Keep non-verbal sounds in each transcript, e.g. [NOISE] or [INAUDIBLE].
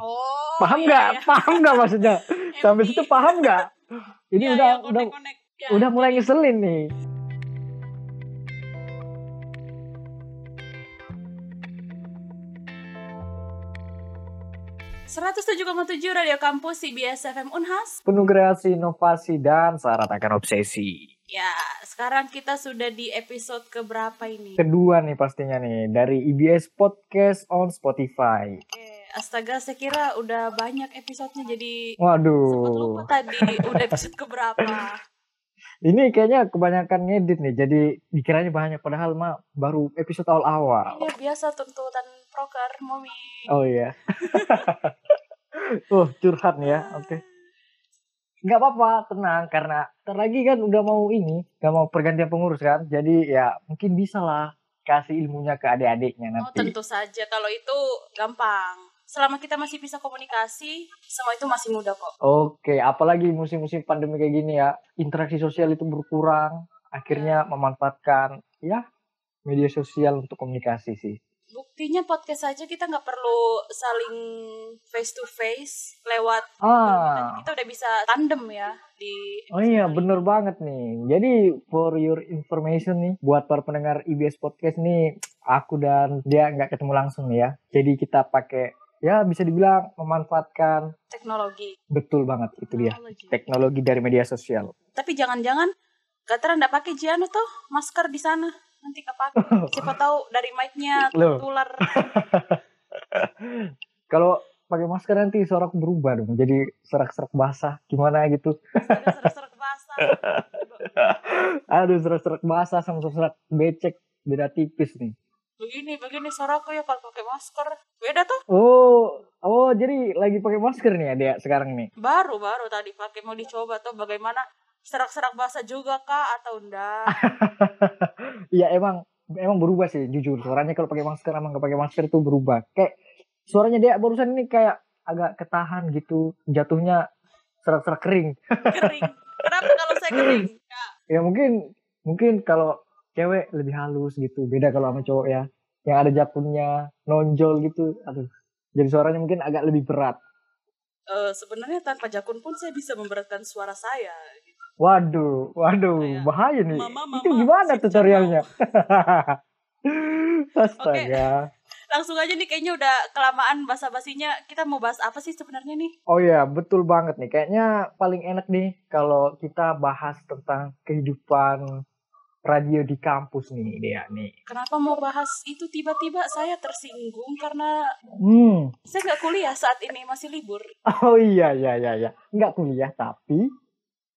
Oh. paham iya, nggak? iya. Paham nggak maksudnya? [LAUGHS] Sampai situ paham nggak? [LAUGHS] Ini Iya, udah iya, udah. Ya. udah mulai ngeselin nih. tujuh Radio Kampus CBS FM Unhas. Penuh kreasi, inovasi dan syarat akan obsesi. Ya, sekarang kita sudah di episode keberapa ini? Kedua nih pastinya nih dari IBS Podcast on Spotify. Oke, astaga, saya kira udah banyak episodenya jadi sempat Waduh. lupa tadi udah episode keberapa. [LAUGHS] Ini kayaknya kebanyakan ngedit nih, jadi dikiranya banyak padahal mah baru episode awal-awal. Ini biasa tuntutan proker, Momi. Oh iya. [LAUGHS] oh curhat nih ya, oke. Nggak apa-apa, tenang karena ntar lagi kan udah mau ini, nggak mau pergantian pengurus kan, jadi ya mungkin bisa lah kasih ilmunya ke adik-adiknya Oh, nanti. tentu saja kalau itu gampang. Selama kita masih bisa komunikasi, semua itu masih mudah kok. Oke, apalagi musim-musim pandemi kayak gini ya, interaksi sosial itu berkurang, akhirnya memanfaatkan ya media sosial untuk komunikasi sih. Buktinya podcast saja kita nggak perlu saling face to face lewat Ah, kita udah bisa tandem ya di Oh iya, bener banget nih. Jadi for your information nih, buat para pendengar IBS Podcast nih, aku dan dia nggak ketemu langsung ya. Jadi kita pakai, ya bisa dibilang memanfaatkan, teknologi. betul banget itu dia. Teknologi. Teknologi dari media sosial. Tapi jangan-jangan Gatra ndak pakai Jiano tuh masker di sana. Nanti kepake. [LAUGHS] Siapa tahu dari mic-nya Loh. tular. [LAUGHS] Kalau pakai masker nanti suaraku berubah dong, jadi serak-serak basah, gimana gitu. Serak-serak basah. [LAUGHS] Aduh, serak-serak basah sama serak becek, beda tipis nih. Begini, begini suaraku ya kalau pakai masker. Beda tuh. Oh, oh jadi lagi pakai masker nih ya dia sekarang nih. Baru baru tadi pakai mau dicoba tuh bagaimana serak-serak basah juga kak atau enggak? [LAUGHS] Iya emang emang berubah sih jujur suaranya kalau pakai masker emang nggak pakai masker tuh berubah kayak suaranya dia barusan ini kayak agak ketahan gitu jatuhnya serak-serak kering Kering. Kenapa kalau saya kering? Kak, [LAUGHS] ya mungkin mungkin kalau cewek lebih halus gitu beda kalau sama cowok ya yang ada jakunnya nonjol gitu aduh jadi suaranya mungkin agak lebih berat eh, sebenarnya tanpa jakun pun saya bisa memberatkan suara saya. gitu. waduh waduh Kayak, bahaya nih "Mama, mama, itu gimana tutorialnya [LAUGHS] astaga [LAUGHS] Langsung aja nih kayaknya udah kelamaan basa-basinya. Kita mau bahas apa sih sebenarnya nih? Oh ya, betul banget nih. Kayaknya paling enak nih kalau kita bahas tentang kehidupan radio di kampus nih, dia nih. Kenapa mau bahas itu tiba-tiba saya tersinggung karena Hmm. saya nggak kuliah saat ini masih libur. Oh iya, iya, iya, iya. Nggak kuliah, tapi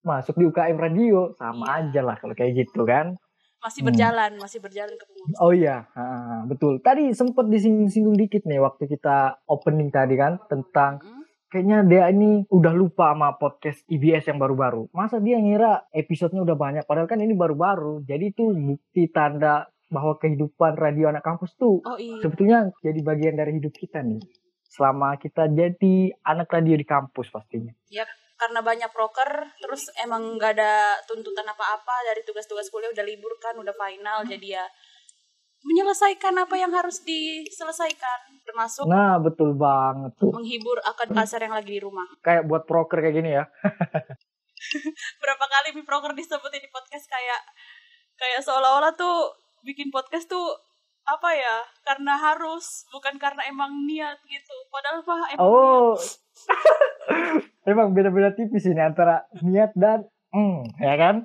masuk di UKM radio. Sama Iya. aja lah kalau kayak gitu kan. Masih Hmm. berjalan, masih berjalan ke pengurus. Oh iya, ha, betul. Tadi sempet disinggung-singgung dikit nih waktu kita opening tadi kan tentang Hmm? Kayaknya dia ini udah lupa sama podcast IBS yang baru-baru. Masa dia ngira episodenya udah banyak, padahal kan ini baru-baru. Jadi itu bukti tanda bahwa kehidupan radio anak kampus tuh Oh iya. sebetulnya jadi bagian dari hidup kita nih. Selama kita jadi anak radio di kampus pastinya. karena banyak proker terus emang nggak ada tuntutan apa-apa dari tugas-tugas kuliah udah libur kan udah final jadi ya menyelesaikan apa yang harus diselesaikan termasuk Nah, betul banget tuh. menghibur akad kasar yang lagi di rumah [LAUGHS] Kayak buat proker kayak gini ya. [LAUGHS] berapa kali mi proker disebutin di podcast kayak kayak seolah-olah tuh bikin podcast tuh apa ya karena harus bukan karena emang niat gitu padahal mah emang Oh. [LAUGHS] Emang beda-beda tipis ini antara niat dan hmm, ya kan?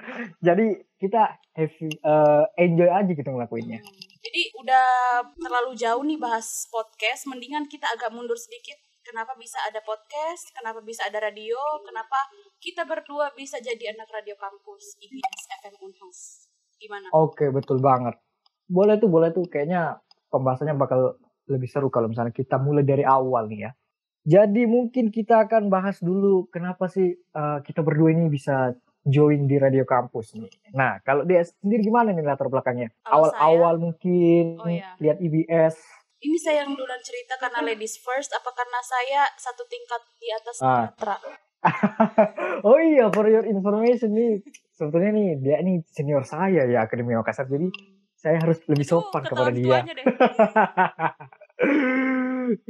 Jadi kita have, eh, enjoy aja gitu ngelakuinnya. Hmm. Jadi udah terlalu jauh nih bahas podcast, mendingan kita agak mundur sedikit. Kenapa bisa ada podcast? Kenapa bisa ada radio? Kenapa kita berdua bisa jadi anak radio kampus IBS FM Unhas? Gimana? Oke, betul banget. Boleh tuh, boleh tuh. Kayaknya pembahasannya bakal lebih seru kalau misalnya kita mulai dari awal nih ya. Jadi mungkin kita akan bahas dulu kenapa sih eh, kita berdua ini bisa join di radio kampus nih. Nah, kalau dia sendiri gimana nih latar belakangnya? Awal-awal mungkin Oh, iya. lihat IBS. Ini saya yang duluan cerita karena ladies first, apa karena saya satu tingkat di atas Ah. [LAUGHS] Oh iya, for your information nih, sebetulnya nih dia ini senior saya ya Akademi Makassar, jadi saya harus lebih Itu sopan kepada dia. [LAUGHS]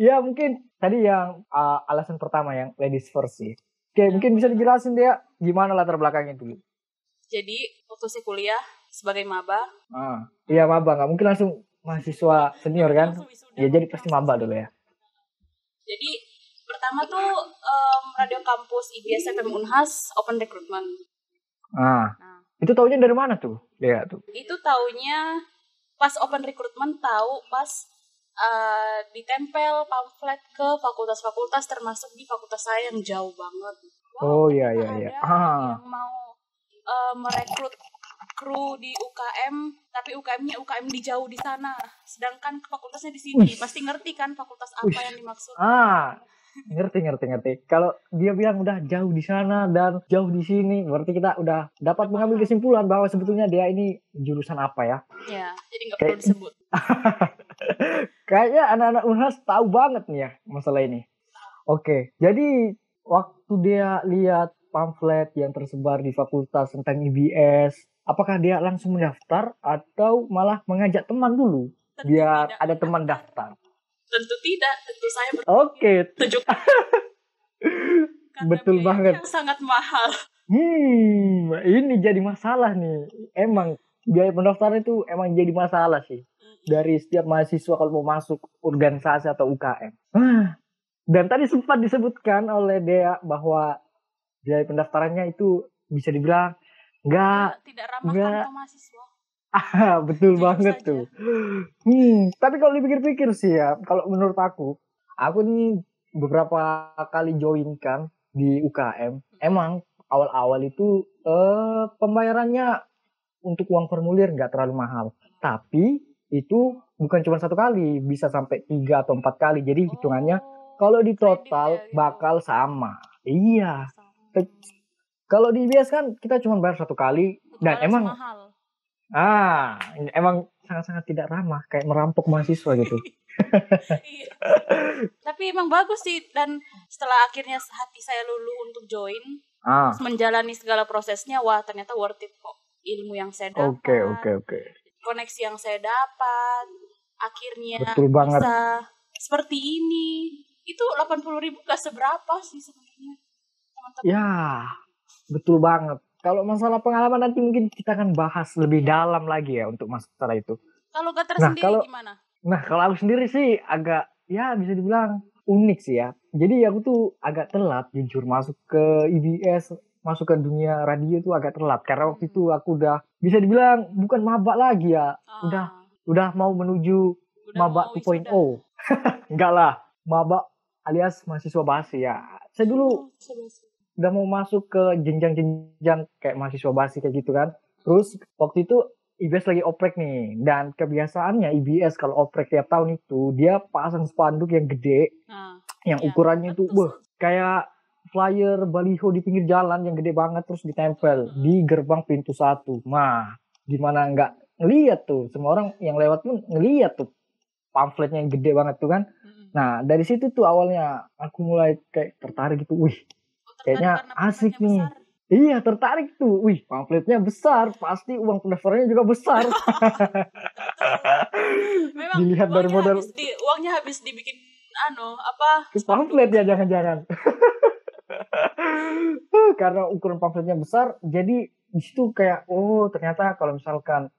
ya mungkin tadi yang uh, alasan pertama yang ladies first sih. Oke, mungkin bisa dijelasin dia gimana latar belakangnya dulu. Jadi waktu saya kuliah sebagai maba. Ah, iya maba, nggak mungkin langsung mahasiswa senior kan? Ya jadi pasti maba dulu ya. Jadi pertama tuh um, radio kampus IBS FM Unhas open recruitment. Ah, nah. itu taunya dari mana tuh? Dia tuh. Itu taunya pas open recruitment tahu pas uh, ditempel pamflet ke fakultas-fakultas termasuk di fakultas saya yang jauh banget. Wow, oh iya iya iya. Ah. Yang mau uh, merekrut kru di UKM tapi UKM-nya UKM di jauh di sana sedangkan fakultasnya di sini Uish. pasti ngerti kan fakultas apa Uish. yang dimaksud ah ngerti ngerti ngerti kalau dia bilang udah jauh di sana dan jauh di sini berarti kita udah dapat mengambil kesimpulan bahwa sebetulnya dia ini jurusan apa ya ya jadi nggak perlu disebut [LAUGHS] kayaknya anak-anak Unhas tahu banget nih ya masalah ini oke jadi waktu dia lihat pamflet yang tersebar di fakultas tentang IBS apakah dia langsung mendaftar atau malah mengajak teman dulu tentu biar tidak. ada teman daftar? Tentu tidak, tentu saya Oke. Tunjuk. [LAUGHS] Betul banget. Sangat mahal. Hmm, ini jadi masalah nih. Emang biaya pendaftaran itu emang jadi masalah sih. Dari setiap mahasiswa kalau mau masuk organisasi atau UKM. Dan tadi sempat disebutkan oleh Dea bahwa biaya pendaftarannya itu bisa dibilang Enggak. Tidak ramah mahasiswa. [LAUGHS] Ah, betul Jujur banget saja. tuh. Hmm, tapi kalau dipikir-pikir sih ya, kalau menurut aku, aku nih beberapa kali join kan di UKM. Emang awal-awal itu eh pembayarannya untuk uang formulir nggak terlalu mahal. Tapi itu bukan cuma satu kali, bisa sampai tiga atau empat kali. Jadi hitungannya oh, kalau di total gitu. bakal sama. Iya. Sama. Kalau di IBS kan kita cuma bayar satu kali dan emang mahal. ah emang sangat-sangat tidak ramah kayak merampok mahasiswa gitu. [LAUGHS] iya. Tapi emang bagus sih dan setelah akhirnya hati saya lulu untuk join, ah. menjalani segala prosesnya, wah ternyata worth it kok. Ilmu yang saya dapat. Oke okay, oke okay, oke. Okay. Koneksi yang saya dapat, akhirnya Betul banget. bisa seperti ini. Itu delapan puluh ribu gak seberapa sih sebenarnya. Ya, Betul banget. Kalau masalah pengalaman nanti mungkin kita akan bahas lebih dalam lagi ya untuk masalah itu. Kalau Gater nah, sendiri kalau, gimana? Nah kalau aku sendiri sih agak ya bisa dibilang unik sih ya. Jadi aku tuh agak telat jujur masuk ke IBS, masuk ke dunia radio tuh agak telat karena waktu itu aku udah bisa dibilang bukan maba lagi ya. Ah. Udah udah mau menuju udah maba 2.0. [LAUGHS] Enggak lah, maba alias mahasiswa basi ya. Saya dulu oh, udah mau masuk ke jenjang-jenjang kayak mahasiswa basi kayak gitu kan. Terus waktu itu IBS lagi oprek nih dan kebiasaannya IBS kalau oprek tiap tahun itu dia pasang spanduk yang gede uh, yang iya, ukurannya itu wah kayak flyer baliho di pinggir jalan yang gede banget terus ditempel di gerbang pintu satu. Nah, gimana nggak ngeliat tuh semua orang yang lewat pun ngeliat tuh pamfletnya yang gede banget tuh kan. Nah, dari situ tuh awalnya aku mulai kayak tertarik gitu. Wih, kayaknya asik nih. Besar. Iya tertarik tuh, wih pamfletnya besar, pasti uang pendaftarannya juga besar. [LAUGHS] Memang Dilihat dari model. Habis di, uangnya habis dibikin ano apa? Pamflet ya jangan-jangan. [LAUGHS] [LAUGHS] Karena ukuran pamfletnya besar, jadi di situ kayak oh ternyata kalau misalkan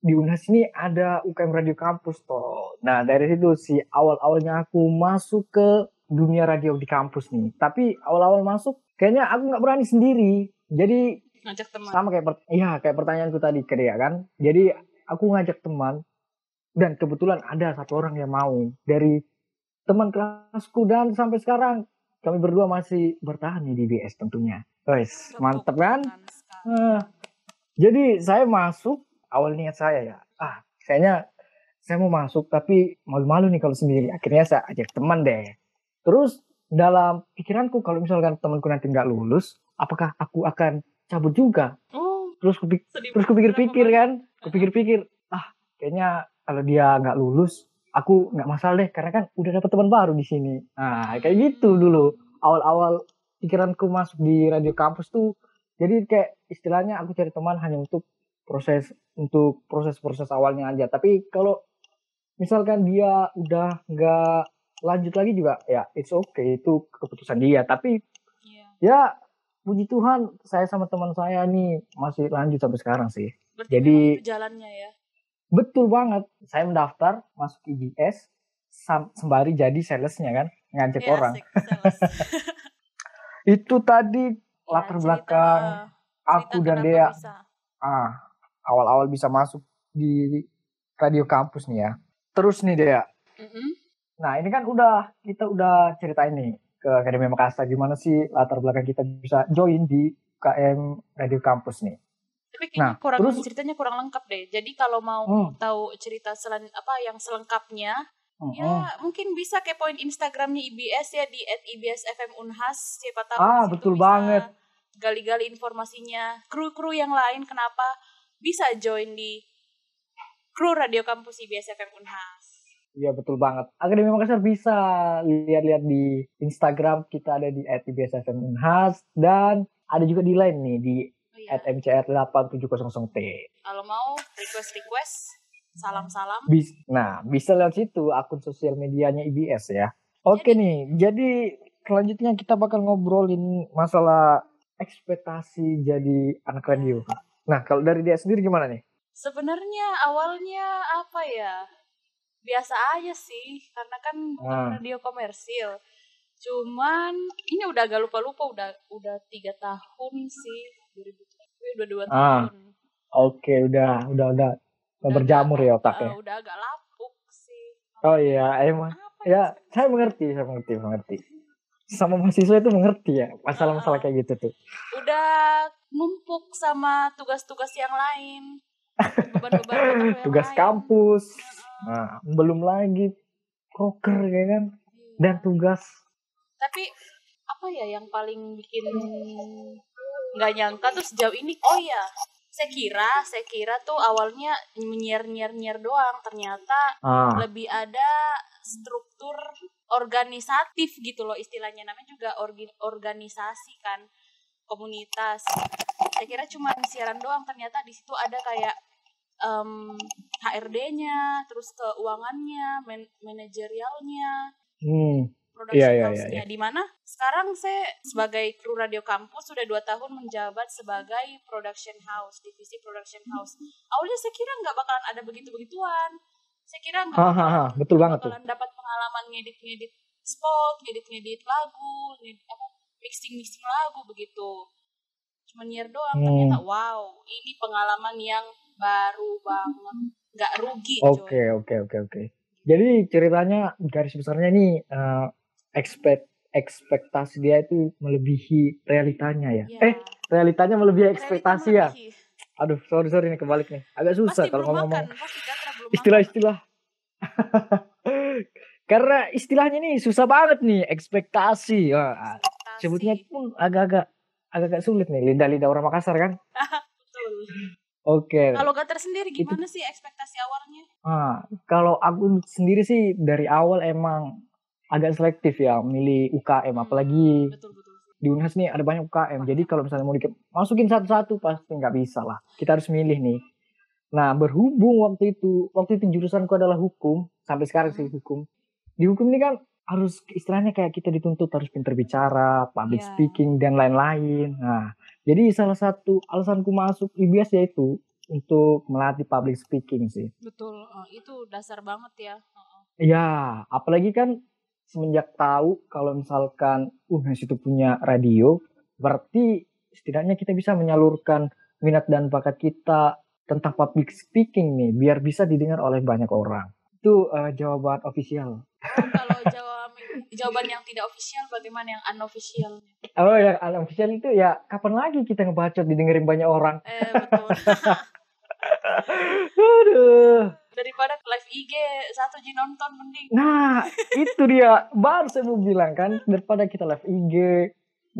di UNAS ini ada UKM Radio Kampus toh. Nah dari situ sih awal-awalnya aku masuk ke dunia radio di kampus nih. Tapi awal-awal masuk kayaknya aku nggak berani sendiri. Jadi ngajak teman. Sama kayak iya kayak pertanyaanku tadi ke dia kan. Jadi aku ngajak teman dan kebetulan ada satu orang yang mau dari teman kelasku dan sampai sekarang kami berdua masih bertahan nih di BS tentunya. Guys, mantep kan? Uh, jadi saya masuk awal niat saya ya. Ah, kayaknya saya mau masuk tapi malu-malu nih kalau sendiri. Akhirnya saya ajak teman deh Terus dalam pikiranku kalau misalkan temanku nanti nggak lulus, apakah aku akan cabut juga? Oh, terus kupik terus kupikir-pikir kan, kupikir-pikir, ah kayaknya kalau dia nggak lulus, aku nggak masalah deh karena kan udah dapat teman baru di sini. Nah kayak gitu dulu awal-awal pikiranku masuk di radio kampus tuh jadi kayak istilahnya aku cari teman hanya untuk proses untuk proses-proses awalnya aja tapi kalau misalkan dia udah nggak lanjut lagi juga ya it's okay itu keputusan dia tapi Iya. ya puji Tuhan saya sama teman saya nih masih lanjut sampai sekarang sih Berarti Jadi- jalannya ya. Betul banget saya mendaftar masuk IBS sembari jadi salesnya kan ngajak Iya, orang asik, sales. [LAUGHS] itu tadi Iya, latar cerita- belakang aku cerita dan kenapa Dea bisa. ah awal-awal bisa masuk di radio kampus nih ya terus nih Dea Mm-mm. Nah ini kan udah kita udah ceritain nih ke Akademi Makassar gimana sih latar belakang kita bisa join di KM Radio Kampus nih. Tapi kayaknya Nah, kurang terus- ceritanya kurang lengkap deh. Jadi kalau mau Hmm. tahu cerita selan apa yang selengkapnya, Mm-mm. ya mungkin bisa kepoin Instagramnya IBS ya di @ibsfmunhas. Siapa tahu Ah, betul bisa banget. Gali-gali informasinya. Kru-kru yang lain kenapa bisa join di kru Radio Kampus IBS FM Unhas. Iya betul banget. Akademi Makassar bisa lihat-lihat di Instagram kita ada di @ibsfmunhas dan ada juga di line nih di Iya. @mcr8700t. Kalau mau request-request, salam-salam. Bis nah, bisa lihat situ akun sosial medianya IBS ya. Oke nih, jadi selanjutnya kita bakal ngobrolin masalah ekspektasi jadi anak radio. Nah, kalau dari dia sendiri gimana nih? Sebenarnya awalnya apa ya? Biasa aja sih, karena kan Hmm. radio komersil. Cuman ini udah agak lupa-lupa udah udah tiga tahun sih 2007 udah dua Ah, tahun. Oke, udah, udah, udah, udah berjamur ya Eh, otaknya. udah agak lapuk sih. Oh iya, emang. Apa Ya, saya mengerti, saya mengerti, mengerti. Sama mahasiswa itu mengerti ya masalah-masalah kayak gitu tuh. Udah numpuk sama tugas-tugas yang lain. Beban-beban [LAUGHS] yang Tugas lain. kampus, nah belum lagi proker ya kan, Iya. dan tugas. tapi apa ya yang paling bikin nggak nyangka tuh sejauh ini oh ya saya kira saya kira tuh awalnya nyiar nyiar nyiar doang. Ternyata Ah, lebih ada struktur organisatif gitu loh istilahnya. Namanya juga orgi- organisasi kan komunitas. Saya kira cuma siaran doang ternyata di situ ada kayak em, HRD-nya terus keuangannya man- manajerialnya. Hmm, production Iya, iya, house-nya iya, di mana sekarang saya sebagai kru radio kampus sudah dua tahun menjabat sebagai production house divisi production house awalnya saya kira nggak bakalan ada begitu begituan saya kira nggak hahaha, betul banget tuh. bakalan dapat pengalaman ngedit ngedit spot ngedit ngedit lagu ngedit apa mixing mixing lagu begitu cuma nyiar doang Hmm. ternyata wow ini pengalaman yang baru banget nggak rugi. Oke, oke, oke, oke. Jadi ceritanya garis besarnya ini eh, expect ekspektasi dia itu melebihi realitanya ya. Iya. Eh, realitanya melebihi ekspektasi ya. Aduh, sorry sorry nih kebalik nih. Agak susah Pasti kalau belum ngomong makan, pasti Gatra belum istilah-istilah. [LAUGHS] Karena istilahnya nih susah banget nih ekspektasi. Wah. Ekspektasi. sebutnya pun agak-agak agak-agak sulit nih lidah-lidah orang Makassar kan. [LAUGHS] Betul. Oke. Kalau Gatra sendiri gimana sih ekspektasi awalnya? Ah, kalau aku sendiri sih dari awal emang agak selektif ya milih UKM apalagi Betul betul. di Unhas nih ada banyak UKM jadi kalau misalnya mau dimasukin satu-satu pasti nggak bisa lah kita harus milih nih nah berhubung waktu itu waktu itu jurusanku adalah hukum sampai sekarang sih hukum di hukum ini kan harus istilahnya kayak kita dituntut harus pinter bicara public Iya. speaking dan lain-lain nah jadi salah satu alasanku masuk IBS yaitu untuk melatih public speaking sih Betul. Eh, itu dasar banget ya. Heeh. Ya, apalagi kan semenjak tahu kalau misalkan Unhas itu punya radio, berarti setidaknya kita bisa menyalurkan minat dan bakat kita tentang public speaking nih, biar bisa didengar oleh banyak orang. Itu eh, jawaban official. Oh, kalau [LAUGHS] jawab jawaban yang tidak official bagaimana yang unofficial? Oh yang unofficial itu ya kapan lagi kita ngebacot didengerin banyak orang? Eh betul. [LAUGHS] Aduh. Daripada live IG satu ji nonton mending. Nah, itu dia. Baru saya mau bilang kan, daripada kita live IG,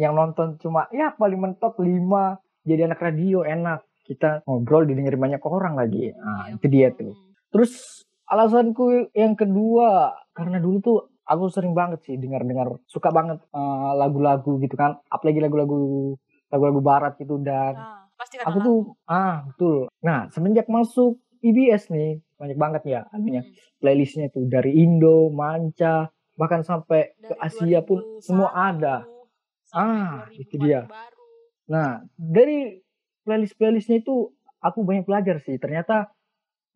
yang nonton cuma ya paling mentok 5, jadi anak radio enak. Kita ngobrol didengerin banyak orang lagi. Nah, Iya, itu dia tuh. Terus alasanku yang kedua, karena dulu tuh aku sering banget sih dengar-dengar, suka banget eh, lagu-lagu gitu kan. Apalagi lagu-lagu lagu-lagu barat gitu dan Nah, pasti aku tuh ah betul. Nah, semenjak masuk IBS nih, banyak banget ya anunya Hmm. playlistnya tuh dari Indo, Manca, bahkan sampai ke Dari Asia pun 2001 semua ada. Ah, 2000 itu dia. baru. Nah, dari playlist-playlistnya itu aku banyak belajar sih. Ternyata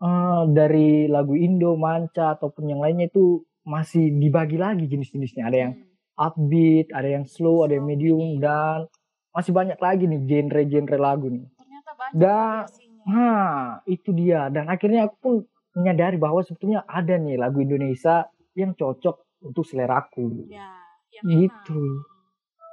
eh, dari lagu Indo, Manca ataupun yang lainnya itu masih dibagi lagi jenis-jenisnya. Ada yang Hmm. upbeat, ada yang slow, ada yang Slow, medium iya. dan masih banyak lagi nih genre-genre lagu nih. Ternyata banyak Da- variasinya. Nah, itu dia. Dan akhirnya aku pun menyadari bahwa sebetulnya ada nih lagu Indonesia yang cocok untuk seleraku. Ya, yang Gitu. enak.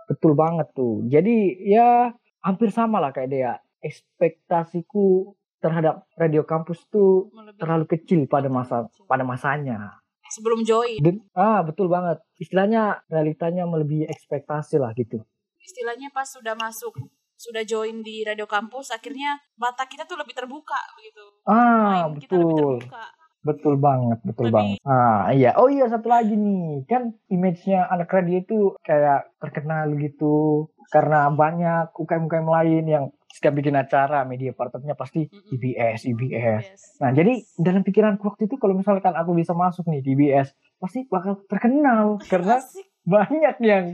Betul banget tuh. Jadi ya hampir sama lah kayak dia. Ekspektasiku terhadap radio kampus tuh Melebihi terlalu kecil pada masa pada masanya. sebelum join. Dan, ah betul banget. Istilahnya realitanya melebihi ekspektasi lah gitu. Istilahnya pas sudah masuk sudah join di radio kampus akhirnya mata kita tuh lebih terbuka begitu. Ah Mind kita lebih betul. terbuka. Betul banget, betul Lebih- banget. Ah iya. Oh iya satu lagi nih. Kan image-nya anak radio itu kayak terkenal gitu karena banyak UKM-UKM lain yang setiap bikin acara media partnernya pasti Mm-mm. IBS, IBS. Yes. Nah, jadi dalam pikiranku waktu itu kalau misalkan aku bisa masuk nih di IBS, pasti bakal terkenal karena asik, banyak yang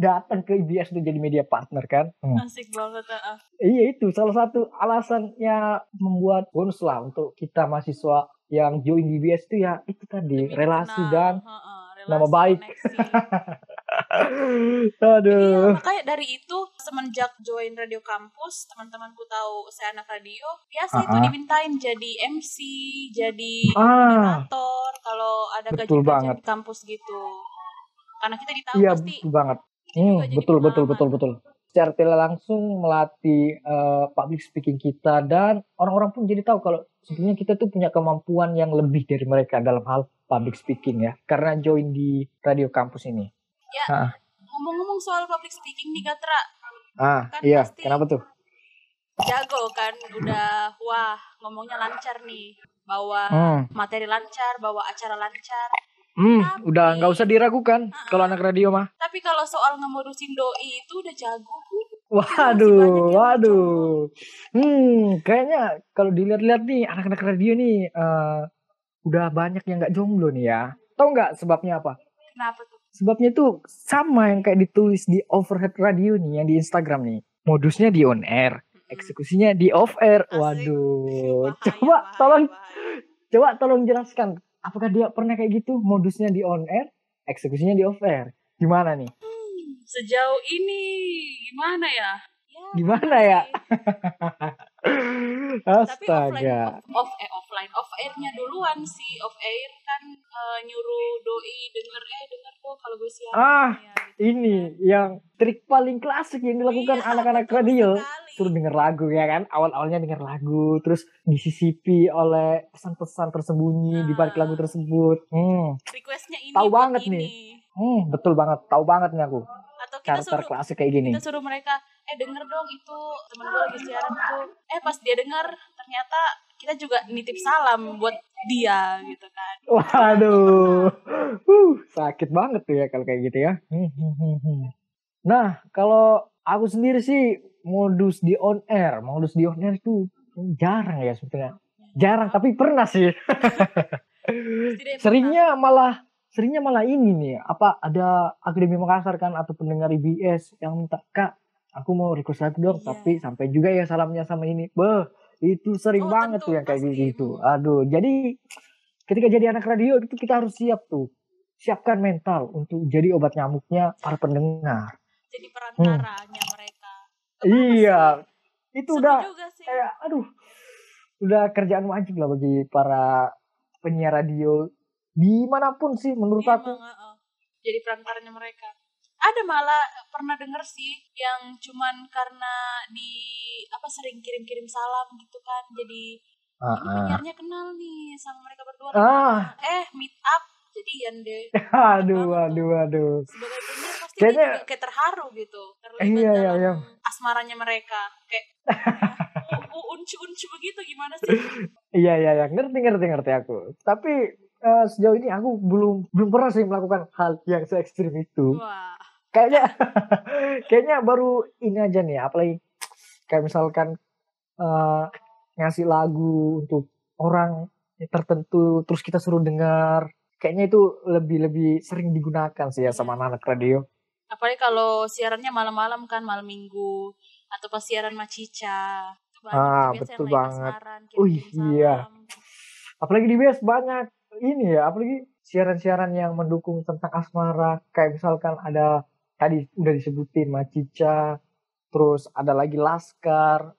datang ke IBS untuk jadi media partner kan. Hmm. asik banget. ah. Iya itu salah satu alasannya membuat bonus lah untuk kita mahasiswa yang join di IBS itu ya itu tadi Lebih relasi dikenal. dan Heeh, nama relasi, baik. koneksi. [LAUGHS] Iya, aduh. makanya dari itu semenjak join radio kampus, teman-temanku tahu saya anak radio, biasa itu Ah-ah. dimintain jadi MC, jadi Ah, moderator kalau ada banget. di kampus gitu. Karena kita ditahu iya pasti betul banget. Hmm, betul betul betul betul. Secara tidak langsung melatih eh, public speaking kita dan orang-orang pun jadi tahu kalau sebenarnya kita tuh punya kemampuan yang lebih dari mereka dalam hal public speaking ya. Karena join di radio kampus ini. Ngomong-ngomong soal public speaking nih Gatra, Ah, Kan iya. pasti- Kenapa tuh? jago kan, udah wah ngomongnya lancar nih, bawa Hmm, materi lancar, bawa acara lancar. Hmm, Tapi- udah nggak usah diragukan Ah, kalau anak radio mah. Tapi kalau soal ngemodusin doi itu udah jago. Waduh, waduh. Hmm, kayaknya kalau dilihat-lihat nih anak-anak radio nih eh, udah banyak yang nggak jomblo nih ya. Tahu nggak sebabnya apa? Kenapa tuh? Sebabnya tuh sama yang kayak ditulis di overhead radio nih yang di Instagram nih. Modusnya di on air, Mm-mm. eksekusinya di off air. Asik. Waduh. Bahaya, coba bahaya, tolong bahaya. coba tolong jelaskan apakah dia pernah kayak gitu modusnya di on air, eksekusinya di off air. Gimana nih? Hmm, Sejauh ini gimana ya? Ya, Gimana ya? [LAUGHS] Tapi offline, Astaga. off, off, eh offline, off airnya duluan sih. Off air kan eh, nyuruh doi denger eh denger kok kalau gue siaran Ah, ya. Ini yang trik paling klasik yang dilakukan Iya, anak-anak betul radio. Suruh denger lagu ya kan. Awal-awalnya denger lagu. Terus disisipi oleh pesan-pesan tersembunyi di balik Nah. lagu tersebut. Hmm, Requestnya ini Tahu banget ini. nih. hmm, betul banget. Tahu banget nih aku. Atau kita Karakter suruh klasik kayak gini. kita suruh mereka eh denger dong itu temen gue lagi siaran tuh eh pas dia denger ternyata kita juga nitip salam buat dia gitu kan Waduh. Uh, sakit banget tuh ya kalau kayak gitu ya. Hmm, hmm, hmm. Nah, kalau aku sendiri sih modus di on air, modus di on air itu jarang ya sebetulnya. Jarang, tapi pernah sih. Seringnya malah seringnya malah ini nih, apa ada Akademi Makassar kan atau pendengar IBS yang minta, "Kak, aku mau request lagu dong, Iya. tapi sampai juga ya salamnya sama ini." Beh, itu sering Oh, banget tentu, tuh yang kayak pasti. gitu. Aduh, jadi ketika jadi anak radio itu kita harus siap tuh. Siapkan mental untuk jadi obat nyamuknya para pendengar. jadi perantaranya mereka Iya, itu Seru udah juga sih kayak aduh udah kerjaan wajib lah bagi para penyiar radio di mana pun sih menurut Iya, aku emang, heeh. jadi perantaranya mereka ada malah pernah denger sih yang cuman karena di apa sering kirim-kirim salam gitu kan. Jadi Ah, ini penyiarnya kenal nih sama mereka berdua. Ah. eh meet up jadian deh. [LAUGHS] Aduh aduh aduh. Sebagai penyiar pasti Kayaknya- juga kayak terharu gitu terlibat Iya, iya, iya. asmaranya mereka. Kayak uh, uncu uncu begitu gimana sih? [LAUGHS] Iya iya iya. Ngerti ngerti ngerti aku. Tapi eh, sejauh ini aku belum belum pernah sih melakukan hal yang se ekstrim itu. Wah kayaknya [LAUGHS] kayaknya baru ini aja nih apalagi kayak misalkan eh, ngasih lagu untuk orang tertentu terus kita suruh dengar kayaknya itu lebih lebih sering digunakan sih ya sama anak radio. Apalagi kalau siarannya malam-malam kan malam minggu atau pas siaran Macica. Ah, betul banget. kirim-kirim iya. Apalagi di BS banyak ini ya, apalagi siaran-siaran yang mendukung tentang asmara. Kayak misalkan ada tadi udah disebutin Macica, terus ada lagi Laskar.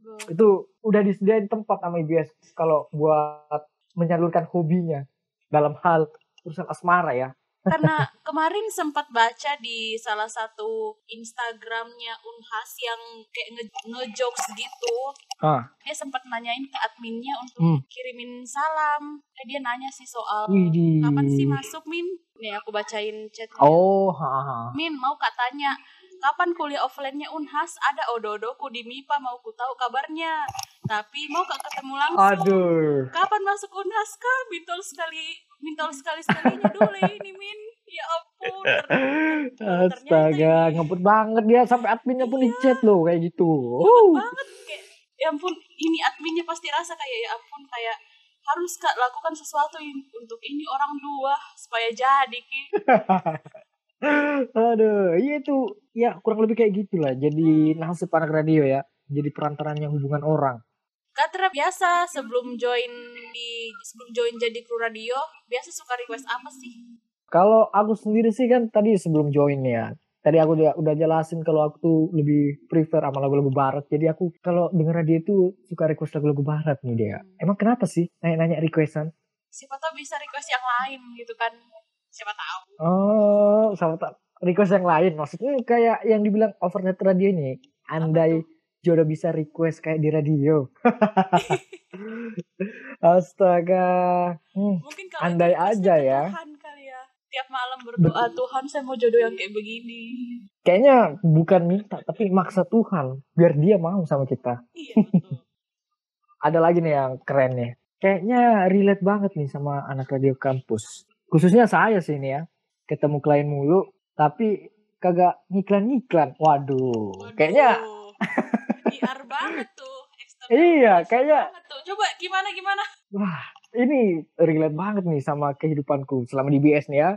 Go. itu udah disediain tempat sama IBS kalau buat menyalurkan hobinya dalam hal urusan asmara ya. Karena [LAUGHS] kemarin sempat baca di salah satu Instagramnya Unhas yang kayak nge ngejokes gitu. Ah, Dia sempat nanyain ke adminnya untuk Hmm. kirimin salam. Eh dia nanya sih soal widih. kapan sih masuk Min? Nih aku bacain chatnya. Oh, ha, ha. Min mau katanya kapan kuliah offline-nya Unhas ada ododoku di MIPA mau ku tahu kabarnya. Tapi mau kak ketemu langsung. Aduh. Kapan masuk Unhas kak? Bintol sekali, bintol sekali sekalinya dulu ini Min. Ya ampun. ter- Astaga, ngebut banget dia sampai adminnya pun di chat loh kayak gitu. Cepet Uh. banget kayak ya ampun ini adminnya pasti rasa kayak ya ampun kayak harus kak lakukan sesuatu in- untuk ini orang dua supaya jadi ki [LAUGHS] Aduh, iya itu ya kurang lebih kayak gitulah. Jadi nasib anak radio ya, jadi perantaranya hubungan orang. Katra biasa sebelum join di sebelum join jadi kru radio biasa suka request apa sih Kalau aku sendiri sih kan tadi sebelum join ya, tadi aku udah, udah jelasin kalau aku tuh lebih prefer sama lagu-lagu barat. Jadi aku kalau denger radio itu suka request lagu-lagu barat nih dia. Emang kenapa sih nanya-nanya requestan? siapa tahu bisa request yang lain gitu kan siapa tahu Oh, sama tak request yang lain. Maksudnya kayak yang dibilang overnet radio ini. Andai jodoh bisa request kayak di radio. [LAUGHS] Astaga. Hmm, mungkin kalau Andai aja ya. Tuhan ya tiap malam berdoa Tuhan saya mau jodoh yang kayak begini Kayaknya bukan minta, tapi maksa Tuhan. Biar dia mau sama kita. iya betul [LAUGHS] Ada lagi nih yang keren nih. Kayaknya relate banget nih sama anak radio kampus. Khususnya saya sih ini ya. Ketemu klien mulu, tapi kagak ngiklan-ngiklan. Waduh, Waduh, kayaknya [LAUGHS] [LAUGHS] PR banget tuh external Iya, relation kayak- banget tuh. coba gimana gimana Wah, ini relate banget nih sama kehidupanku selama di BS nih ya.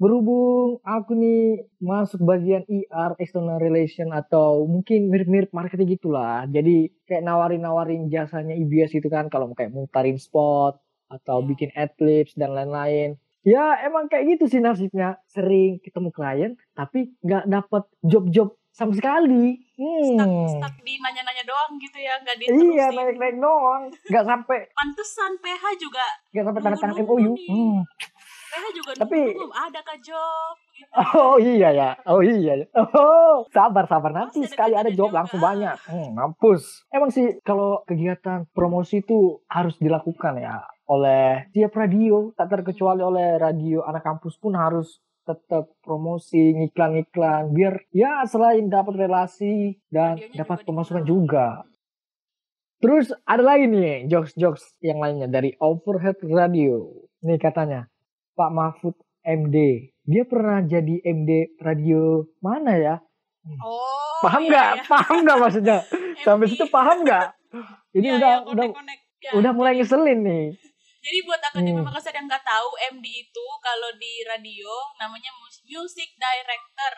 Berhubung aku nih masuk bagian ER, external relation atau mungkin mirip-mirip marketing gitulah. Jadi kayak nawarin-nawarin jasanya IBS gitu kan kalau kayak mutarin spot atau Iya. bikin adlibs dan lain-lain. Ya emang kayak gitu sih nasibnya. Sering ketemu klien tapi nggak dapet job-job sama sekali. stuck Hmm. stuck di nanya-nanya doang gitu ya nggak diterusin Iya naik-naik doang. Nggak sampai pantesan PH juga nggak sampai tanda tangan MOU. Hmm. PH juga Tapi- belum ada kah job gitu. Oh iya ya, oh iya ya. Oh sabar sabar nanti ada sekali ada kerjaan job juga. langsung banyak. Hmm, mampus. Emang sih kalau kegiatan promosi itu harus dilakukan ya oleh tiap radio, tak terkecuali oleh radio anak kampus pun harus tetap promosi ngiklan-ngiklan biar ya selain dapat relasi dan Radionya dapat juga pemasukan dikenal. juga. Terus ada lagi nih jokes-jokes yang lainnya dari Overhead Radio. Nih katanya, Pak Mahfud MD. Dia pernah jadi MD radio mana ya? oh Paham iya, nggak? iya. Paham nggak maksudnya? [LAUGHS] Sampai situ paham nggak? [LAUGHS] Ini Iya, udah iya, udah connect-connect. Ya, udah mulai ngeselin nih. Jadi buat Akademi Hmm. Makassar yang nggak tahu, MD itu kalau di radio namanya mus- Music Director.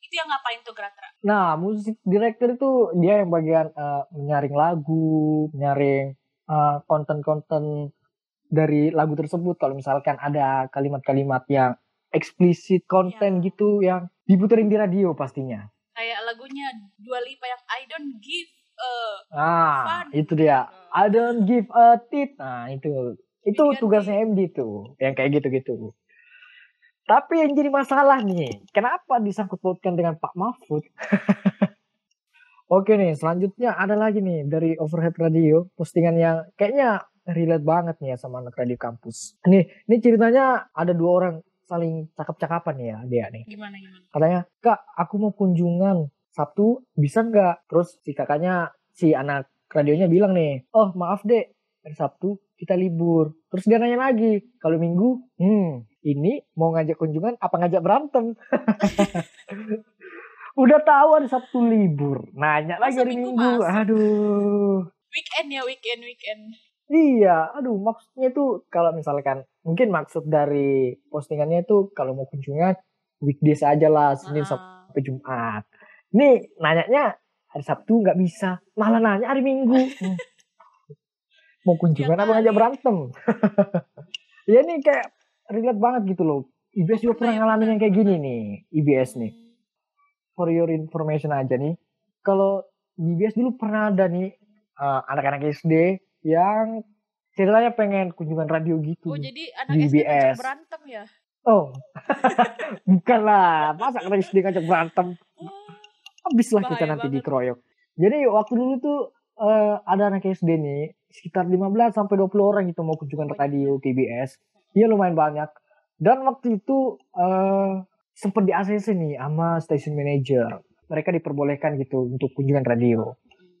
Itu yang ngapain tuh Gratra? Nah, musik director itu dia yang bagian eh, menyaring lagu, menyaring eh, konten-konten dari lagu tersebut. Kalau misalkan ada kalimat-kalimat yang eksplisit konten Iya. gitu yang diputerin di radio pastinya. Kayak lagunya Dua Lipa yang I Don't Give a Nah, Fun. itu dia. I don't give a tit. Nah, itu. Itu Diganti. tugasnya MD tuh. Yang kayak gitu-gitu. Tapi yang jadi masalah nih, kenapa disangkut pautkan dengan Pak Mahfud? [LAUGHS] Oke nih, selanjutnya ada lagi nih dari Overhead Radio, postingan yang kayaknya relate banget nih ya sama anak radio kampus. Nih, ini ceritanya ada dua orang saling cakap-cakapan nih ya dia nih. gimana gimana? Katanya, kak aku mau kunjungan Sabtu bisa nggak? Terus si kakaknya, si anak radionya bilang nih, oh maaf dek, hari Sabtu kita libur. Terus dia nanya lagi, kalau minggu, hmm ini mau ngajak kunjungan apa ngajak berantem? [LAUGHS] Udah tahu hari Sabtu libur, nanya lagi hari Minggu Minggu. masuk? Aduh, Weekend ya weekend weekend. Iya, aduh maksudnya tuh kalau misalkan mungkin maksud dari postingannya itu kalau mau kunjungan weekdays aja lah Senin Ah, sampai Jumat. Nih nanyanya hari Sabtu nggak bisa, malah nanya hari Minggu. [LAUGHS] Mau kunjungan apa ngajak berantem? [LAUGHS] ya ini kayak relate banget gitu loh. IBS juga Pernah pernah ya, ngalamin yang kayak gini nih, IBS nih. For your information aja nih, kalau di IBS dulu pernah ada nih eh, anak-anak SD yang ceritanya pengen kunjungan radio gitu. Oh jadi anak Di SD ngajak BS. berantem ya? Oh, [LAUGHS] bukan lah. Masa anak SD ngajak berantem? Wah, Habis lah kita nanti banget. dikeroyok. Jadi waktu dulu tuh eh, ada anak SD nih, sekitar 15 sampai 20 orang gitu mau kunjungan radio KBS. Iya lumayan banyak. Dan waktu itu eh sempat di ACC nih sama station manager. Mereka diperbolehkan gitu untuk kunjungan radio.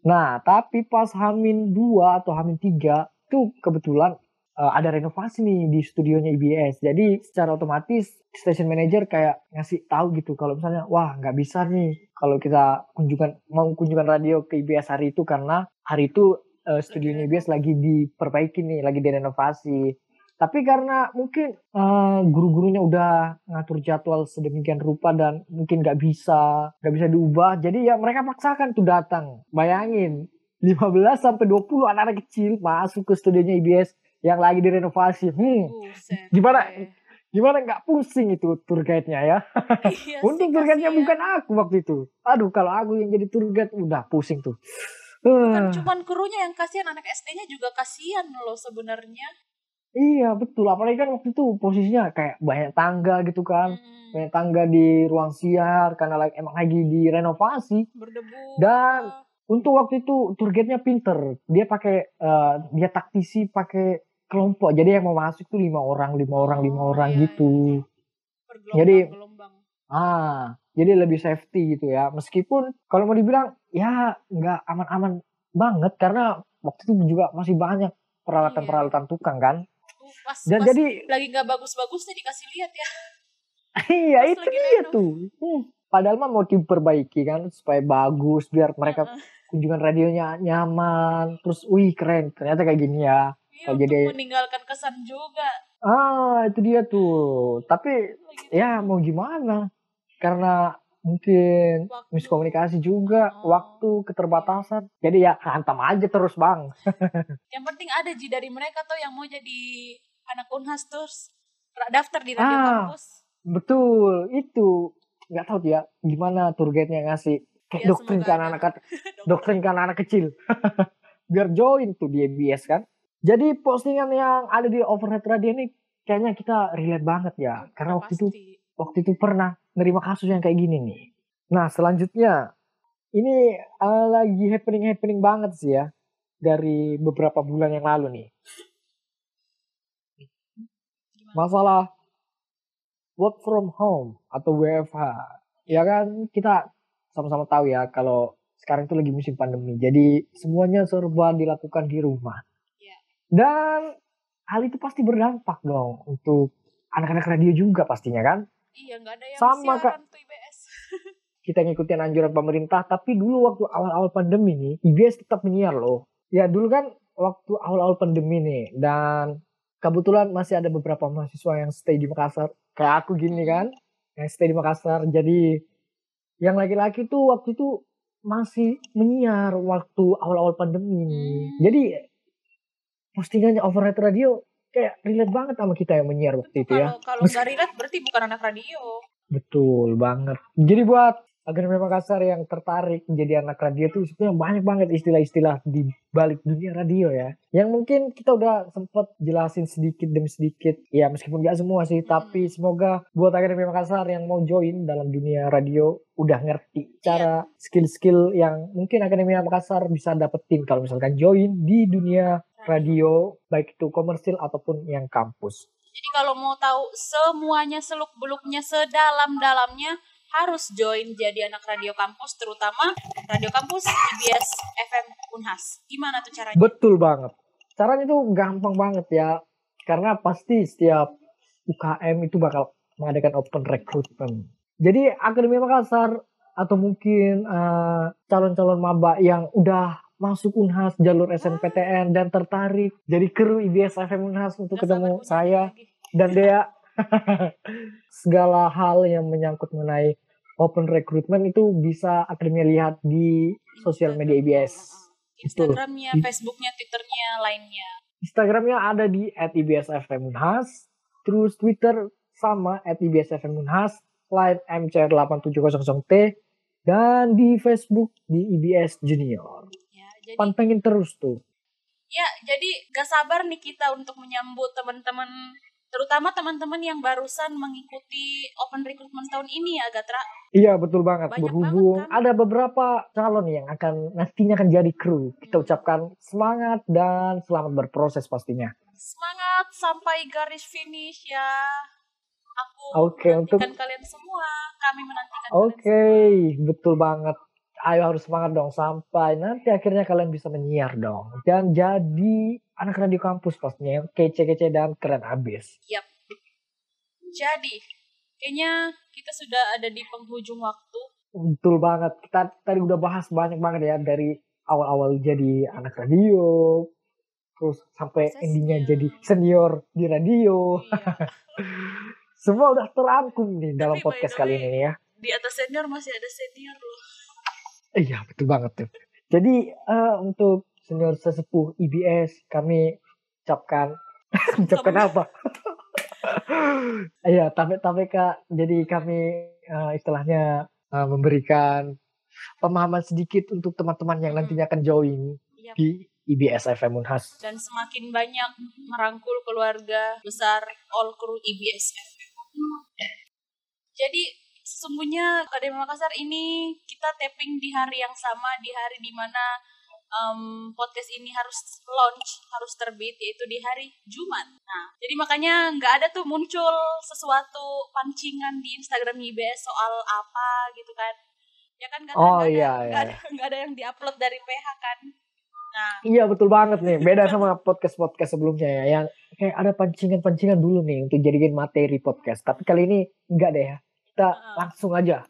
Nah, tapi pas Hamin 2 atau Hamin 3 tuh kebetulan eh, ada renovasi nih di studionya IBS. Jadi secara otomatis station manager kayak ngasih tahu gitu kalau misalnya wah nggak bisa nih kalau kita kunjungan mau kunjungan radio ke IBS hari itu karena hari itu eh, studionya IBS lagi diperbaiki nih, lagi direnovasi. Tapi karena mungkin eh, guru-gurunya udah ngatur jadwal sedemikian rupa dan mungkin nggak bisa nggak bisa diubah, jadi ya mereka paksakan tuh datang. Bayangin 15 sampai 20 anak-anak kecil masuk ke studionya IBS yang lagi direnovasi. Hmm, Buset. Gimana? gimana nggak pusing itu tour guide-nya ya? [LAUGHS] Iya Untung tour guide-nya bukan aku waktu itu. Aduh, kalau aku yang jadi tour guide udah pusing tuh. Bukan cuman krunya yang kasihan, anak SD-nya juga kasihan loh sebenarnya. iya betul, apalagi kan waktu itu posisinya kayak banyak tangga gitu kan. Hmm, Banyak tangga di ruang siar karena lagi, emang lagi direnovasi. berdebu. Dan-. Untuk waktu itu tour guide-nya pinter. Dia pakai eh, dia taktisi pakai kelompok. Jadi yang mau masuk tuh lima orang, lima orang, lima Oh, orang iya, gitu. Bergelombang, gelombang. Ah, jadi lebih safety gitu ya. Meskipun kalau mau dibilang ya nggak aman-aman banget karena waktu itu juga masih banyak peralatan-peralatan tukang kan. Pas, Dan pas jadi lagi nggak bagus-bagusnya dikasih lihat ya. [LAUGHS] iya pas itu dia tuh. Hmm, Padahal mah mau diperbaiki kan supaya bagus biar mereka Heeh. kunjungan radionya nyaman. Terus wih keren ternyata kayak gini ya. Iya, jadi- meninggalkan kesan juga. Ah itu dia tuh. Tapi Lagi ya mau gimana? Karena mungkin waktu. miskomunikasi juga, Oh. waktu keterbatasan. Jadi ya hantam aja terus bang. [LAUGHS] Yang penting ada Ji dari mereka tuh yang mau jadi anak unhas terus daftar di radio Ah. kampus. Betul, itu nggak tahu ya gimana tour guide-nya ngasih kayak Ya, doktrin ke anak-anak [LAUGHS] doktrin ke anak-anak kecil. [LAUGHS] Biar join tuh di MBS kan. Jadi postingan yang ada di Overhead Radio ini kayaknya kita relate banget ya. Karena waktu itu Pasti. waktu itu pernah nerima kasus yang kayak gini nih. Nah selanjutnya ini eh, lagi happening happening banget sih ya dari beberapa bulan yang lalu nih. Masalah work from home atau WFH. Ya kan kita sama-sama tahu ya kalau sekarang itu lagi musim pandemi. Jadi semuanya serba dilakukan di rumah. Iya. Dan hal itu pasti berdampak dong untuk anak-anak radio juga pastinya kan. Iya nggak ada yang Sama, siaran tuh IBS. [LAUGHS] kita ngikutin anjuran pemerintah tapi dulu waktu awal-awal pandemi nih IBS tetap menyiar loh. Ya dulu kan waktu awal-awal pandemi nih dan kebetulan masih ada beberapa mahasiswa yang stay di Makassar. Kayak aku gini kan yang stay di Makassar. Jadi yang laki-laki tuh waktu itu masih menyiar waktu awal-awal pandemi Hmm. jadi postingannya overhead radio kayak relate banget sama kita yang menyiar waktu itu ya Kalau nggak relate berarti bukan anak radio. Betul banget. Jadi buat Akademi Makassar yang tertarik menjadi anak radio tuh sebenarnya banyak banget istilah-istilah di balik dunia radio ya. Yang mungkin kita udah sempet jelasin sedikit demi sedikit. Ya meskipun gak semua sih, tapi semoga buat Akademi Makassar yang mau join dalam dunia radio udah ngerti cara skill-skill yang mungkin Akademi Makassar bisa dapetin kalau misalkan join di dunia radio baik itu komersil ataupun yang kampus. Jadi kalau mau tahu semuanya seluk beluknya sedalam-dalamnya harus join jadi anak radio kampus terutama radio kampus IBS FM Unhas. Gimana tuh caranya? Betul banget. Caranya tuh gampang banget ya. Karena pasti setiap UKM itu bakal mengadakan open recruitment. Jadi Akademi Makassar atau mungkin eh, calon-calon maba yang udah masuk Unhas jalur SNPTN dan tertarik jadi kru IBS FM Unhas untuk Nggak ketemu saya lagi. dan Dea. [LAUGHS] Segala hal yang menyangkut mengenai open recruitment itu bisa akademi lihat di sosial media IBS. Instagramnya, Facebooknya, Twitternya, lainnya. Instagramnya ada di @ibsfmunhas, terus Twitter sama @ibsfmunhas, line mcr8700t, dan di Facebook di IBS Junior. Jadi Pantengin terus tuh. ya jadi gak sabar nih kita untuk menyambut teman-teman terutama teman-teman yang barusan mengikuti open recruitment tahun ini ya Gatra. Iya betul banget. Banyak Berhubung banget, kan? ada beberapa calon yang akan nantinya akan jadi kru. Kita Hmm. ucapkan semangat dan selamat berproses pastinya. Semangat sampai garis finish ya. Aku untuk- menantikan kalian semua. Kami menantikan Oke, kalian betul banget. Ayo harus semangat dong sampai nanti akhirnya kalian bisa menyiar dong dan jadi anak radio kampus pastinya yang kece-kece dan keren abis. semua. Jadi, kayaknya kita sudah ada di penghujung waktu. Betul banget. Kita tadi udah bahas banyak banget ya dari awal-awal jadi anak radio, terus sampai endingnya jadi senior di radio. Iya. [LAUGHS] Semua udah terangkum nih dalam by podcast kali way- ini ya. Di atas senior masih ada senior loh. Iya betul banget tuh. Jadi eh, untuk senior sesepuh IBS kami ucapkan [LAUGHS] ucapkan apa? [LAUGHS] Iya tapi tapi kak jadi kami eh, istilahnya eh, memberikan pemahaman sedikit untuk teman-teman yang nantinya akan join Iya. di IBS FM Unhas. dan semakin banyak merangkul keluarga besar all crew IBS FM. Jadi sesungguhnya Akademi Makassar ini kita tapping di hari yang sama di hari di mana em, podcast ini harus launch harus terbit yaitu di hari Jumat. Nah jadi makanya nggak ada tuh muncul sesuatu pancingan di Instagram IBS soal apa gitu kan? Ya kan nggak Oh, nggak ada iya, [LAUGHS] nggak iya. ada nggak ada yang diupload dari PH kan? Nah Iya betul banget nih beda sama podcast podcast sebelumnya ya yang kayak ada pancingan-pancingan dulu nih untuk jadikan materi podcast. Tapi kali ini enggak deh ya kita Heeh. langsung aja.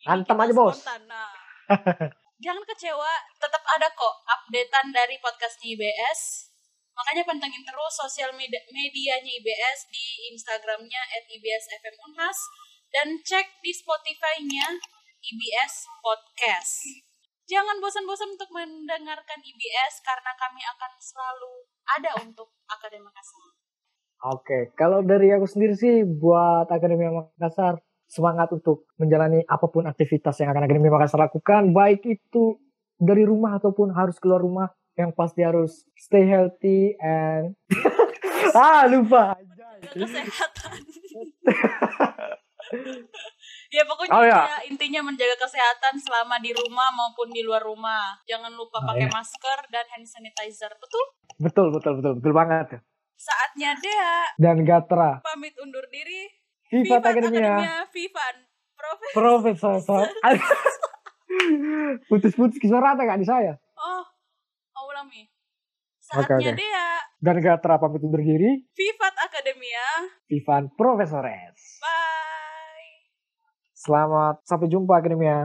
Ini Antem aja, Bos. spontan, nah. [LAUGHS] Jangan kecewa, tetap ada kok updatean dari podcast IBS. Makanya pantengin terus sosial media medianya IBS di Instagramnya at IBS FM Unhas dan cek di Spotify-nya IBS Podcast. Jangan bosan-bosan untuk mendengarkan IBS karena kami akan selalu ada untuk Akademi Makassar. Oke, kalau dari aku sendiri sih buat Akademi Makassar semangat untuk menjalani apa pun aktivitas yang akan Akademi Makassar lakukan, baik itu dari rumah ataupun harus keluar rumah, yang pasti harus stay healthy and [LAUGHS] ah lupa. kesehatan. [LAUGHS] ya pokoknya Oh, ya. intinya, intinya menjaga kesehatan selama di rumah maupun di luar rumah. Jangan lupa Oh, pakai ya. masker dan hand sanitizer. Betul? Betul betul betul betul banget. Saatnya Dea Dan Gatra, pamit undur diri. Viva Viva Akademia, Akademia Vivan. Profes. Profesor. [LAUGHS] Putus-putus suara ada gak di saya? Oh, oh ulangi. Saatnya oke. Dea Dan Gatra pamit undur diri, Vivat Akademia. Ivan Profesores. Bye. Selamat sampai jumpa Akademia.